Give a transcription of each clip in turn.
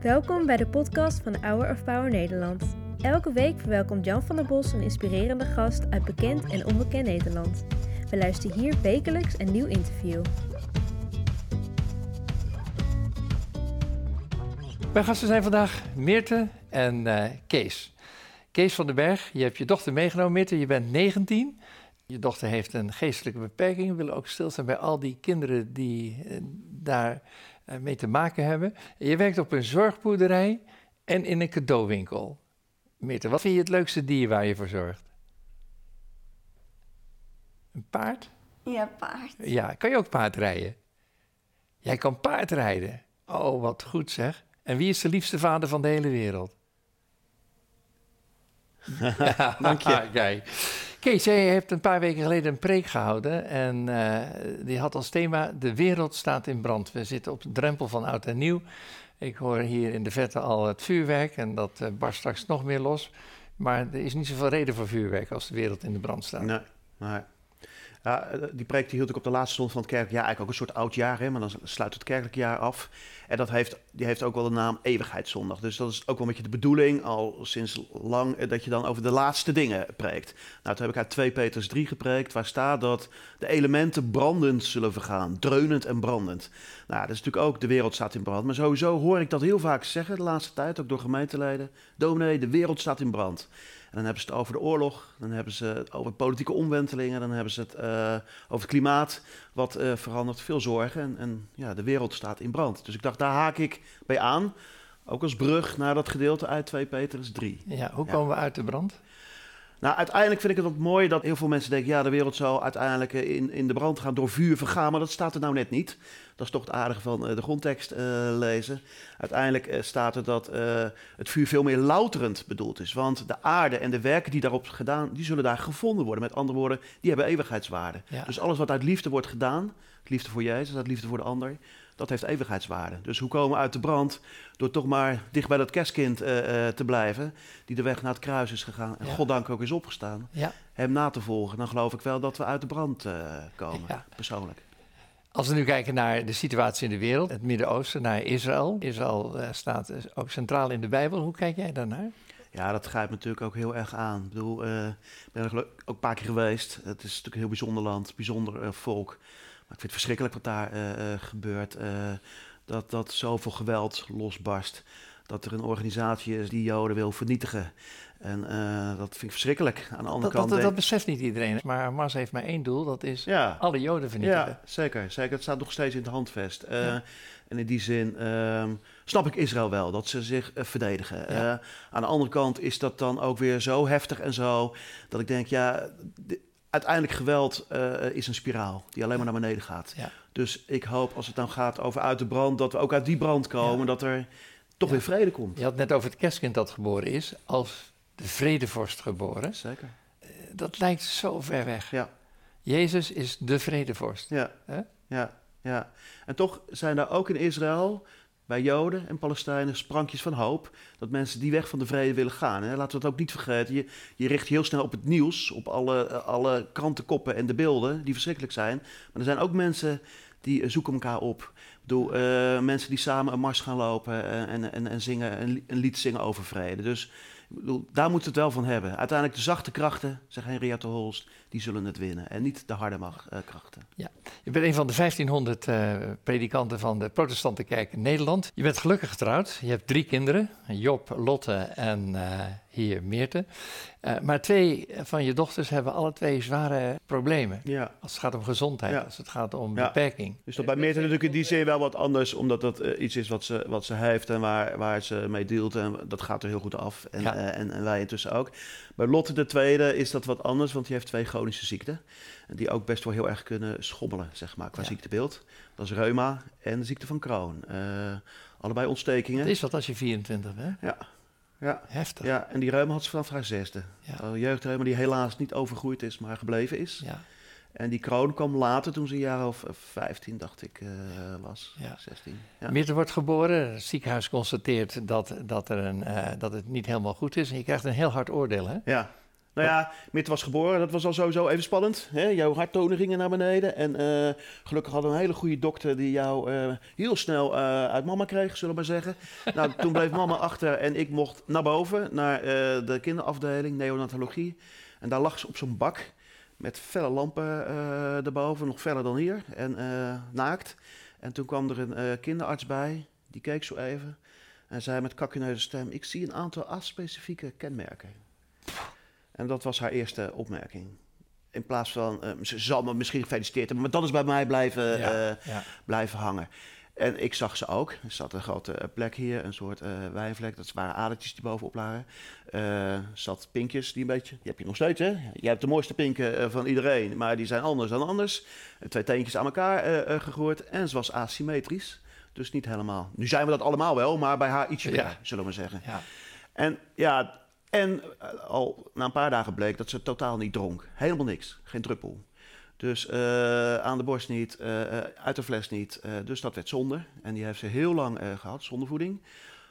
Welkom bij de podcast van Hour of Power Nederland. Elke week verwelkomt Jan van der Bos een inspirerende gast uit bekend en onbekend Nederland. We luisteren hier wekelijks een nieuw interview. Mijn gasten zijn vandaag Meerte en eh, Kees. Kees van den Berg, je hebt je dochter meegenomen. Meerte, je bent 19. Je dochter heeft een geestelijke beperking. We willen ook stilstaan bij al die kinderen die uh, daar mee te maken hebben. Je werkt op een zorgboerderij en in een cadeauwinkel. Meerte, wat vind je het leukste dier waar je voor zorgt? Een paard? Ja, paard. Ja, kan je ook paard rijden? Jij kan paard rijden. Oh, wat goed zeg. En wie is de liefste vader van de hele wereld? Dank je. Kijk. Kees, jij hebt een paar weken geleden een preek gehouden en uh, die had als thema De wereld staat in brand. We zitten op de drempel van oud en nieuw. Ik hoor hier in de verte al het vuurwerk en dat uh, barst straks nog meer los. Maar er is niet zoveel reden voor vuurwerk als de wereld in de brand staat. Nee, maar ja, die preek die hield ik op de laatste stond van het kerkelijk jaar. Eigenlijk ook een soort oud jaar, hè, maar dan sluit het kerkelijk jaar af. En dat heeft, die heeft ook wel de naam Eeuwigheidszondag. Dus dat is ook wel een beetje de bedoeling, al sinds lang, dat je dan over de laatste dingen preekt. Nou, toen heb ik uit 2 Peters 3 gepreekt, waar staat dat de elementen brandend zullen vergaan. Dreunend en brandend. Nou, dat is natuurlijk ook, de wereld staat in brand. Maar sowieso hoor ik dat heel vaak zeggen de laatste tijd, ook door gemeenteleden. Dominee, de wereld staat in brand. En dan hebben ze het over de oorlog, dan hebben ze het over politieke omwentelingen, dan hebben ze het uh, over het klimaat, wat uh, verandert, veel zorgen. En, en, ja, de wereld staat in brand. Dus ik dacht, daar haak ik bij aan. Ook als brug naar dat gedeelte uit 2 Petrus 3. Ja, hoe komen we uit de brand? Nou, uiteindelijk vind ik het ook mooi dat heel veel mensen denken... ja, de wereld zou uiteindelijk in, in de brand gaan door vuur vergaan... maar dat staat er nou net niet. Dat is toch het aardige van uh, de grondtekst uh, lezen. Uiteindelijk uh, staat er dat het vuur veel meer louterend bedoeld is. Want de aarde en de werken die daarop gedaan... die zullen daar gevonden worden. Met andere woorden, die hebben eeuwigheidswaarde. Ja. Dus alles wat uit liefde wordt gedaan... liefde voor Jezus, uit liefde voor de ander... dat heeft eeuwigheidswaarde. Dus hoe komen we uit de brand? Door toch maar dicht bij dat kerstkind uh, uh, te blijven, die de weg naar het kruis is gegaan en ja. goddank ook is opgestaan. Ja. Hem na te volgen, dan geloof ik wel dat we uit de brand uh, komen, ja. persoonlijk. Als we nu kijken naar de situatie in de wereld, het Midden-Oosten, naar Israël. Israël staat ook centraal in de Bijbel. Hoe kijk jij daarnaar? Ja, dat grijpt me natuurlijk ook heel erg aan. Ik bedoel, ik ben er ook een paar keer geweest. Het is natuurlijk een heel bijzonder land, bijzonder volk. Maar ik vind het verschrikkelijk wat daar gebeurt dat, dat zoveel geweld losbarst. Dat er een organisatie is die Joden wil vernietigen. En dat vind ik verschrikkelijk. Aan de andere dat, kant. Dat, dat, beseft niet iedereen. Maar Hamas heeft maar één doel: dat is ja. alle Joden vernietigen. Ja, zeker. zeker. Het staat nog steeds in het handvest. Ja. En in die zin uh, snap ik Israël wel dat ze zich uh, verdedigen. Ja. aan de andere kant is dat dan ook weer zo heftig en zo. Dat ik denk, ja. De, uiteindelijk geweld uh, is een spiraal die alleen maar naar beneden gaat. Ja. Dus ik hoop als het dan gaat over uit de brand, dat we ook uit die brand komen, ja. dat er toch ja. weer vrede komt. Je had net over het kerstkind dat geboren is, als de vredevorst geboren. Zeker. Uh, dat lijkt zo ver weg. Ja. Jezus is de vredevorst. Ja. Ja, ja. En toch zijn daar ook in Israël bij Joden en Palestijnen sprankjes van hoop. Dat mensen die weg van de vrede willen gaan. Hè. Laten we dat ook niet vergeten. Je, je richt heel snel op het nieuws, op alle, alle krantenkoppen en de beelden die verschrikkelijk zijn. Maar er zijn ook mensen die zoeken elkaar op. Bedoel, uh, mensen die samen een mars gaan lopen en, en, en zingen, een, lied zingen over vrede. Dus daar moet het wel van hebben. Uiteindelijk de zachte krachten, zegt Henriette Holst, die zullen het winnen. En niet de harde krachten. Ja, je bent een van de 1500 uh, predikanten van de protestante kerk in Nederland. Je bent gelukkig getrouwd. Je hebt drie kinderen, Job, Lotte en uh, hier Meerte. Uh, maar twee van je dochters hebben alle twee zware problemen. Ja. Als het gaat om gezondheid, ja. als het gaat om ja. beperking. Dus dat bij Meerte natuurlijk in die zin wel wat anders, omdat dat uh, iets is wat ze, wat ze heeft en waar, waar ze mee deelt. En dat gaat er heel goed af. En, uh, en, en, wij intussen ook. Bij Lotte de tweede is dat wat anders, want die heeft twee chronische ziekten. Die ook best wel heel erg kunnen schommelen, zeg maar, qua ziektebeeld. Dat is reuma en de ziekte van Crohn. allebei ontstekingen. Het is wat als je 24 bent. Ja. Ja. Heftig. Ja, en die reuma had ze vanaf haar zesde. Ja. Jeugdreuma die helaas niet overgroeid is, maar gebleven is. Ja. En die kroon kwam later toen ze een jaar of 15, dacht ik, uh, was. Ja. 16. Ja. Meerte wordt geboren. Het ziekenhuis constateert dat, dat, er een, uh, dat het niet helemaal goed is. En je krijgt een heel hard oordeel, hè? Ja. Nou ja, Mitte was geboren, dat was al sowieso even spannend. Hè? Jouw harttonen gingen naar beneden. En eh, gelukkig hadden we een hele goede dokter die jou eh, heel snel eh, uit mama kreeg, zullen we maar zeggen. nou, toen bleef mama achter en ik mocht naar boven, naar de kinderafdeling, neonatologie. En daar lag ze op zo'n bak met felle lampen erboven, nog feller dan hier, en naakt. En toen kwam er een kinderarts bij, die keek zo even en zei met kakkeneuze stem... ik zie een aantal aspecifieke kenmerken. En dat was haar eerste opmerking. In plaats van, uh, ze zal me misschien gefeliciteerd hebben, maar dat is bij mij blijven, uh, blijven hangen. En ik zag ze ook. Er zat een grote plek hier, een soort uh, wijnvlek. Dat waren adertjes die bovenop lagen. Uh, zat pinkjes die een beetje... Die heb je nog steeds, hè? Je hebt de mooiste pinken van iedereen, maar die zijn anders dan anders. Twee teentjes aan elkaar gegroeid en ze was asymmetrisch. Dus niet helemaal. Nu zijn we dat allemaal wel, maar bij haar ietsje meer, zullen we maar zeggen. Ja. En ja, en eh, al na een paar dagen bleek dat ze totaal niet dronk. Helemaal niks, geen druppel. Dus uh, aan de borst niet, uh, uit de fles niet. dus dat werd zonde. En die heeft ze heel lang gehad, zondevoeding.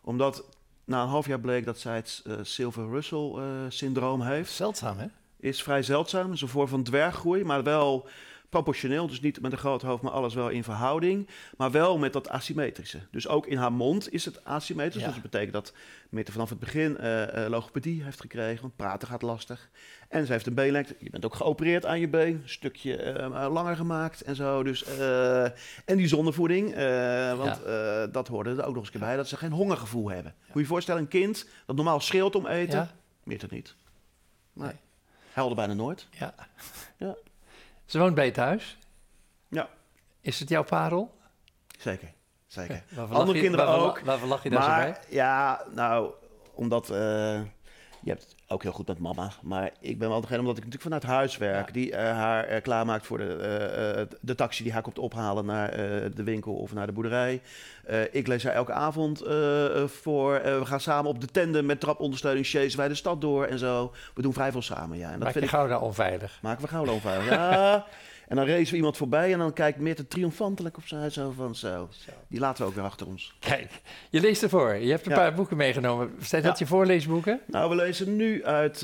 Omdat na een half jaar bleek dat zij het Silver-Russell-syndroom heeft. Zeldzaam, hè? Is vrij zeldzaam. is een vorm van dwerggroei, maar wel proportioneel, dus niet met een groot hoofd, maar alles wel in verhouding. Maar wel met dat asymmetrische. Dus ook in haar mond is het asymmetrisch. Dus dat betekent dat Mitte vanaf het begin uh, logopedie heeft gekregen, want praten gaat lastig. En ze heeft een beenlengte. Je bent ook geopereerd aan je been, een stukje uh, langer gemaakt en zo. Dus, en die zonnevoeding, want dat hoorde er ook nog eens bij, dat ze geen hongergevoel hebben. Moet je je voorstellen, een kind dat normaal schreeuwt om eten, ja. Mitte niet. Nee. Huilde bijna nooit. Ja. ja. Ze woont bij je thuis. Ja. Is het jouw parel? Zeker, zeker. Andere kinderen ook. Waarvoor lach je daar maar, zo bij? Ja, nou, omdat... Uh, je hebt ook heel goed met mama. Maar ik ben wel degene, omdat ik natuurlijk vanuit huis werk... die uh, haar uh, klaarmaakt voor de, de taxi die haar komt ophalen... naar de winkel of naar de boerderij. ik lees haar elke avond voor. we gaan samen op de tenden met trapondersteuning... chasen wij de stad door en zo. We doen vrij veel samen, ja. En dat Maak vind je ik, Gouda onveilig? Maken we Gouda onveilig, ja... En dan racen we iemand voorbij en dan kijkt Meerte triomfantelijk op zijn zo van zo. Die laten we ook weer achter ons. Kijk, je leest ervoor. Je hebt een paar boeken meegenomen. Zijn dat je voorleesboeken? Nou, we lezen nu uit uh,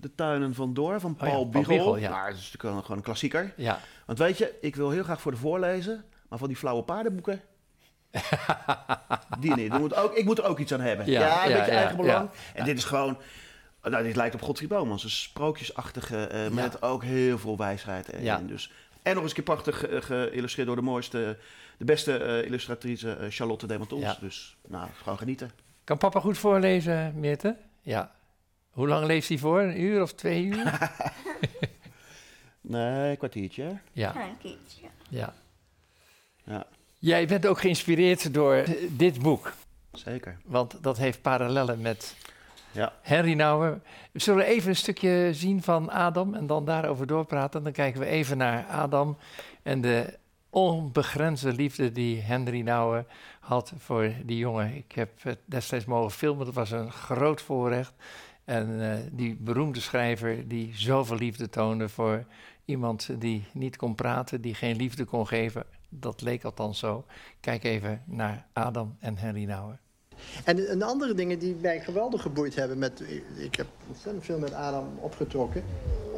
De Tuinen van Door van Paul, oh ja, Biegel. ja. Maar dat is natuurlijk gewoon een klassieker. Ja. Want weet je, ik wil heel graag voor de voorlezen, maar van die flauwe paardenboeken... die niet. Moet ook, ik moet er ook iets aan hebben. Ja, een beetje eigen belang. En dit is gewoon... Nou, dit lijkt op Godfried Bomans, een sprookjesachtige, uh, met ook heel veel wijsheid erin. Ja. Dus. En nog eens een keer prachtig geïllustreerd door de mooiste, de beste uh, illustratrice uh, Charlotte Demantons. Ja. Dus nou, gewoon genieten. Kan papa goed voorlezen, Meerte? Ja. Hoe lang leest hij voor? Een uur of twee uur? nee, een kwartiertje. Ja. ja een keertje. Ja. ja. Jij bent ook geïnspireerd door dit boek. Zeker. Want dat heeft parallellen met ja. Henry Nouwen. We zullen even een stukje zien van Adam en dan daarover doorpraten. Dan kijken we even naar Adam en de onbegrensde liefde die Henry Nouwen had voor die jongen. Ik heb het destijds mogen filmen, dat was een groot voorrecht. En uh, die beroemde schrijver die zoveel liefde toonde voor iemand die niet kon praten, die geen liefde kon geven. Dat leek althans zo. Kijk even naar Adam en Henry Nouwen. En een andere dingen die mij geweldig geboeid hebben. Met, ik heb ontzettend veel met Adam opgetrokken.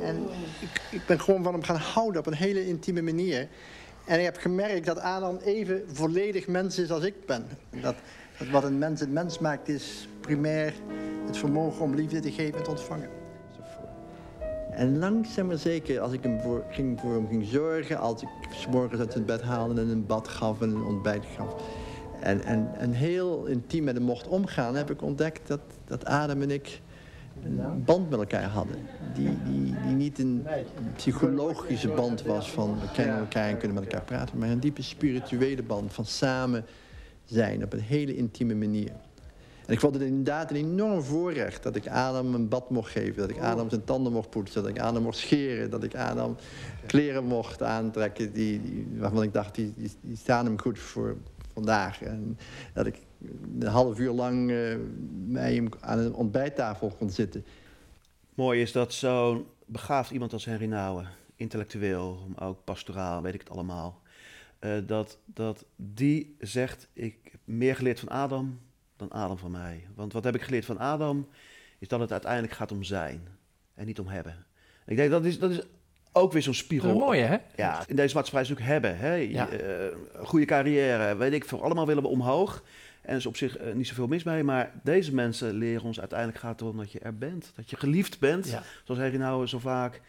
En ik, ik ben gewoon van hem gaan houden op een hele intieme manier. En ik heb gemerkt dat Adam even volledig mens is als ik ben. Dat, dat wat een mens een mens maakt is primair het vermogen om liefde te geven en te ontvangen. En langzaam maar zeker, als ik hem voor, ging, voor hem ging zorgen... als ik s morgens uit het bed haalde en een bad gaf en een ontbijt gaf en, en, en heel intiem met hem mocht omgaan, heb ik ontdekt dat, dat Adam en ik een band met elkaar hadden. Die, die, die niet een psychologische band was van we kennen elkaar en kunnen met elkaar praten, maar een diepe spirituele band van samen zijn op een hele intieme manier. En ik vond het inderdaad een enorm voorrecht dat ik Adam een bad mocht geven. Dat ik Adam zijn tanden mocht poetsen. Dat ik Adam mocht scheren. Dat ik Adam kleren mocht aantrekken die, waarvan ik dacht, die, die, staan hem goed voor, vandaag. En dat ik een half uur lang uh, hem aan een ontbijttafel kon zitten. Mooi is dat zo'n begaafd iemand als Henry Nouwen, intellectueel, ook pastoraal, weet ik het allemaal, uh, dat, dat die zegt, ik heb meer geleerd van Adam dan Adam van mij. Want wat heb ik geleerd van Adam, is dat het uiteindelijk gaat om zijn. en niet om hebben. Ik denk dat is, dat is ook weer zo'n spiegel. mooi, hè? Ja, in deze maatschappij natuurlijk hebben. Hè? Ja. Eh, goede carrière, weet ik veel. Allemaal willen we omhoog. En er is op zich eh, niet zoveel mis mee. Maar deze mensen leren ons uiteindelijk gaat het erom dat je er bent. Dat je geliefd bent. Ja. Zoals Harry nou zo vaak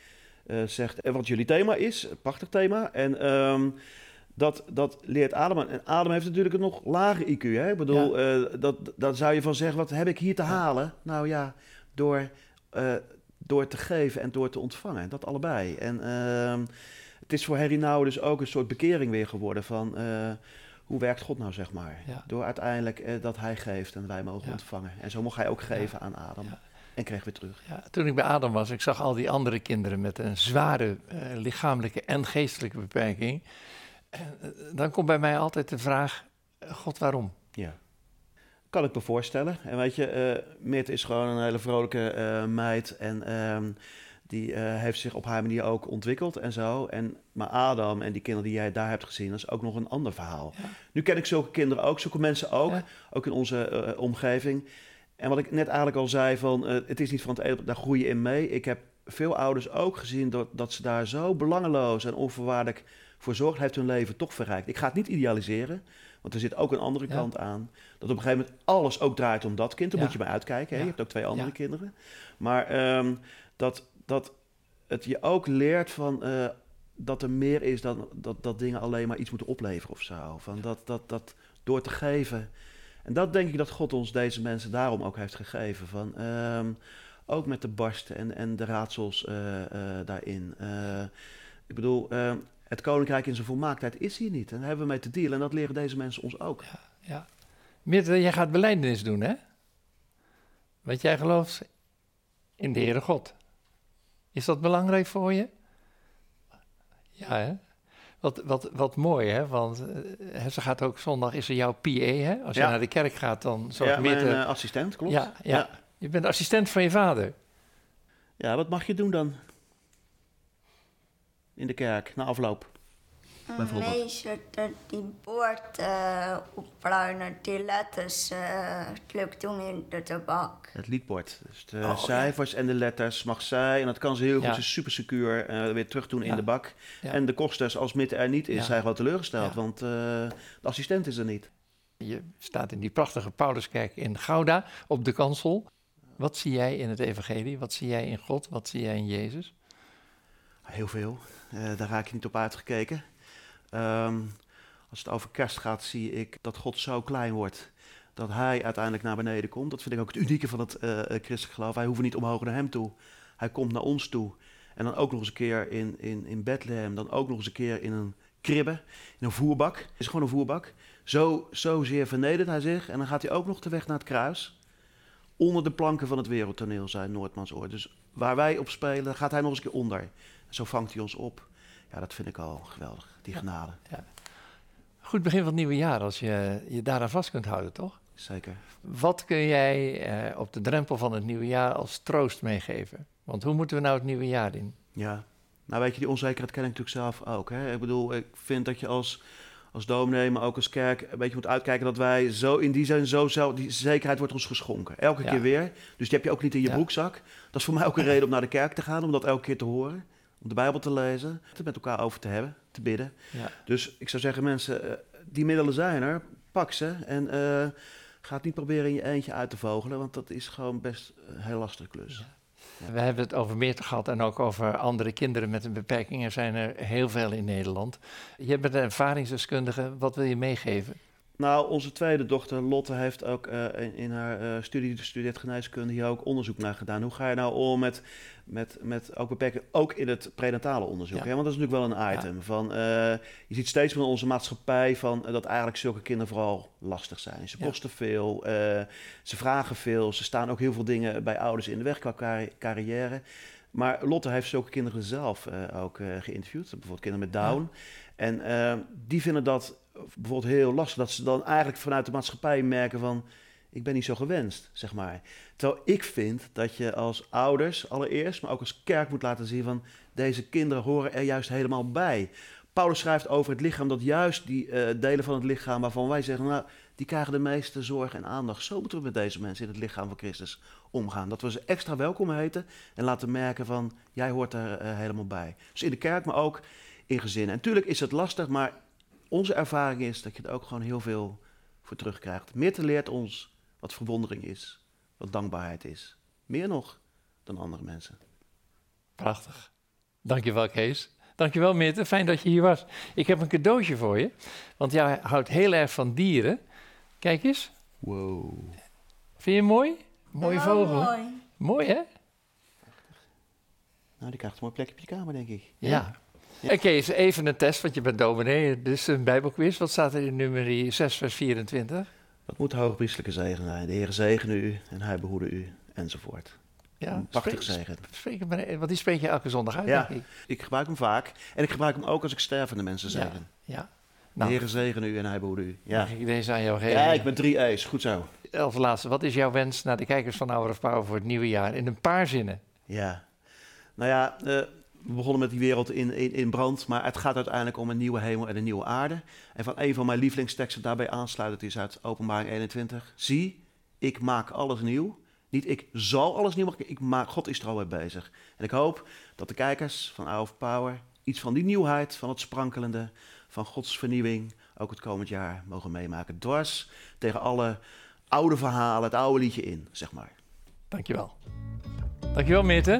eh, zegt. En wat jullie thema is, een prachtig thema. En ehm, dat, dat leert Adam. En Adam heeft natuurlijk een nog lager IQ. Hè? Ik bedoel, eh, dat, dat zou je van zeggen, wat heb ik hier te halen? Nou ja, door, door te geven en door te ontvangen. Dat allebei. En ehm, het is voor Harry nou dus ook een soort bekering weer geworden van... eh, hoe werkt God nou, zeg maar? Ja. Door uiteindelijk eh, dat hij geeft en wij mogen Ja. ontvangen. En zo mocht hij ook geven aan Adam. En kreeg weer terug. Ja, toen ik bij Adam was, ik zag al die andere kinderen met een zware eh, lichamelijke en geestelijke beperking. En, dan komt bij mij altijd de vraag, God waarom? Ja. Kan ik me voorstellen. En weet je, eh Mit is gewoon een hele vrolijke eh, meid. En ehm, die eh, heeft zich op haar manier ook ontwikkeld en zo. En, maar Adam en die kinderen die jij daar hebt gezien, dat is ook nog een ander verhaal. Ja. Nu ken ik zulke kinderen ook, zulke mensen ook. Ja. Ook in onze omgeving. En wat ik net eigenlijk al zei, van, het is niet van het een, daar groei je in mee. Ik heb veel ouders ook gezien dat, dat ze daar zo belangeloos en onvoorwaardelijk voor zorgen, heeft hun leven toch verrijkt. Ik ga het niet idealiseren, want er zit ook een andere Ja. kant aan. Dat op een gegeven moment alles ook draait om dat kind. Daar Ja. moet je bij uitkijken. Hè? Je hebt ook twee andere kinderen. Maar ehm, dat, dat het je ook leert van, eh, dat er meer is dan dat, dat dingen alleen maar iets moeten opleveren of zo. Van dat, dat, dat door te geven. En dat denk ik dat God ons deze mensen daarom ook heeft gegeven. Van, ehm, ook met de barsten en, en de raadsels eh, eh, daarin. Ik bedoel, ehm, het koninkrijk in zijn volmaaktheid is hier niet. En daar hebben we mee te dealen. En dat leren deze mensen ons ook. Ja. Mirte, jij gaat belijdenis doen, hè? Want jij gelooft in de Heere God. Is dat belangrijk voor je? Ja, hè? Wat, wat, wat mooi, hè? Want eh, ze gaat ook zondag, is er jouw PA, hè? Als je Ja. naar de kerk gaat, dan zorgt ja, mijn Mirte... eh, assistent, klopt. ja, ja, Ja. je bent assistent van je vader. Ja, wat mag je doen dan? In de kerk, na afloop. Bijvoorbeeld. Meester die bord uh, opruimen, die letters uh, druk doen in de tabak. Het liedbord. Dus de Oh, ja. cijfers en de letters mag zij. En dat kan ze heel goed, ze is super secuur, eh, weer terug doen Ja. in de bak. Ja. En de kosters, als Mitte er niet is, Ja. zijn gewoon teleurgesteld. Ja. Want eh, de assistent is er niet. Je staat in die prachtige Pauluskerk in Gouda op de kansel. Wat zie jij in het evangelie? Wat zie jij in God? Wat zie jij in Jezus? Heel veel. Eh, daar raak je niet op uitgekeken. Ehm, als het over kerst gaat, zie ik dat God zo klein wordt. Dat hij uiteindelijk naar beneden komt. Dat vind ik ook het unieke van het eh, christelijk geloof. Wij hoeven niet omhoog naar hem toe. Hij komt naar ons toe. En dan ook nog eens een keer in, in, in Bethlehem. Dan ook nog eens een keer in een kribbe. In een voerbak. Het is gewoon een voerbak. Zo, zo zeer vernedert hij zich. En dan gaat hij ook nog de weg naar het kruis. Onder de planken van het wereldtoneel, zei Noordmans ooit. Dus waar wij op spelen, gaat hij nog eens een keer onder. Zo vangt hij ons op. Ja, dat vind ik al geweldig, die genade. Goed begin van het nieuwe jaar als je je daaraan vast kunt houden, toch? Zeker. Wat kun jij eh, op de drempel van het nieuwe jaar als troost meegeven? Want hoe moeten we nou het nieuwe jaar in? Ja. Nou weet je, die onzekerheid ken ik natuurlijk zelf ook. Hè? Ik bedoel, ik vind dat je als, als dominee, maar ook als kerk... een beetje moet uitkijken dat wij zo in die zin... Zo zelf, die zekerheid wordt ons geschonken. Elke Ja. keer weer. Dus die heb je ook niet in je Ja. broekzak. Dat is voor mij ook een reden om naar de kerk te gaan. Om dat elke keer te horen. Om de Bijbel te lezen. Het met elkaar over te hebben. Te bidden. Ja. Dus ik zou zeggen, mensen, eh, die middelen zijn er. Pak ze en eh, ga het niet proberen in je eentje uit te vogelen, want dat is gewoon best een heel lastige klus. We hebben het over Meerte gehad en ook over andere kinderen met een beperking. Er zijn er heel veel in Nederland. Je bent een ervaringsdeskundige. Wat wil je meegeven? Nou, onze tweede dochter Lotte heeft ook eh, in, in haar eh, studie, de studeert geneeskunde, hier ook onderzoek naar gedaan. Hoe ga je nou om met, met, met ook beperking, ook in het prenatale onderzoek? Ja. hè? Want dat is natuurlijk wel een item. Van, eh, je ziet steeds meer in onze maatschappij van, dat eigenlijk zulke kinderen vooral lastig zijn. Ze Ja. kosten veel, ze vragen veel, ze staan ook heel veel dingen bij ouders in de weg qua carri- carrière. Maar Lotte heeft zulke kinderen zelf ook geïnterviewd, bijvoorbeeld kinderen met Down. En die vinden dat bijvoorbeeld heel lastig, dat ze dan eigenlijk vanuit de maatschappij merken van, ik ben niet zo gewenst, zeg maar. Terwijl ik vind dat je als ouders allereerst, maar ook als kerk moet laten zien van, deze kinderen horen er juist helemaal bij. Paulus schrijft over het lichaam dat juist die eh, delen van het lichaam waarvan wij zeggen, nou, die krijgen de meeste zorg en aandacht. Zo moeten we met deze mensen in het lichaam van Christus omgaan. Dat we ze extra welkom heten en laten merken van, jij hoort er eh, helemaal bij. Dus in de kerk, maar ook in gezinnen. En natuurlijk is het lastig, maar onze ervaring is dat je er ook gewoon heel veel voor terugkrijgt. Meerte leert ons wat verwondering is, wat dankbaarheid is. Meer nog dan andere mensen. Prachtig. Dankjewel, Kees. Dankjewel, Meerte. Fijn dat je hier was. Ik heb een cadeautje voor je, want jij houdt heel erg van dieren. Kijk eens. Wow. Vind je hem mooi? Mooie Oh, vogel. mooi. Mooi, hè? Nou, die krijgt een mooi plekje op je kamer, denk ik. Ja. En Kees, even een test, want je bent dominee. Dit is een bijbelquiz. Wat staat er in nummer 6, vers 24? Wat moet de hoogpriestelijke zegen zijn? De Heer zegene u en hij behoede u, enzovoort. Ja, Een prachtig spreek- zegen. Spreek hem maar, want die spreek je elke zondag uit, Ja. denk ik. Ik gebruik hem vaak. En ik gebruik hem ook als ik stervende mensen Ja. zegen. Ja. De Nou, Heer zegene u en hij behoede u. Ja. mag ik deze aan jou geven? Ja, ik ben drie E's. Goed zo. Als laatste, wat is jouw wens naar de kijkers van Hour of Power voor het nieuwe jaar? In een paar zinnen. Ja. Nou ja, eh, we begonnen met die wereld in, in, in brand, maar het gaat uiteindelijk om een nieuwe hemel en een nieuwe aarde. En van een van mijn lievelingsteksten daarbij aansluitend is uit Openbaring 21. Zie, ik maak alles nieuw. Niet ik zal alles nieuw maken, ik maak, God is er al bezig. En ik hoop dat de kijkers van Hour of Power iets van die nieuwheid, van het sprankelende, van Gods vernieuwing, ook het komend jaar mogen meemaken. Dwars tegen alle oude verhalen, het oude liedje in, zeg maar. Dankjewel. Dankjewel, Meerte.